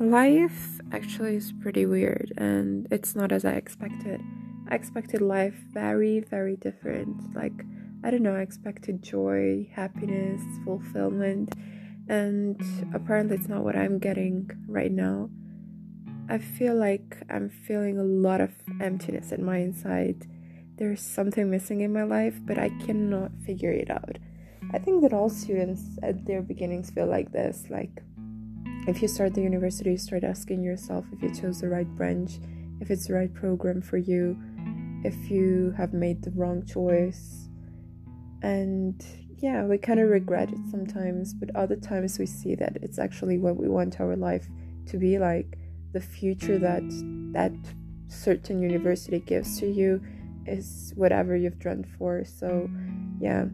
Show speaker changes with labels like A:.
A: Life actually is pretty weird and it's not as I expected. I expected life very, very different. Like, I don't know, I expected joy, happiness, fulfillment, and apparently it's not what I'm getting right now. I feel like I'm feeling a lot of emptiness in my inside. There's something missing in my life, but I cannot figure it out. I think that all students at their beginnings feel like this. Like, if you start the university, you start asking yourself if you chose the right branch, if it's the right program for you, if you have made the wrong choice. And yeah, we kind of regret it sometimes, but other times we see that it's actually what we want our life to be like. The future that that certain university gives to you is whatever you've dreamt for. So, yeah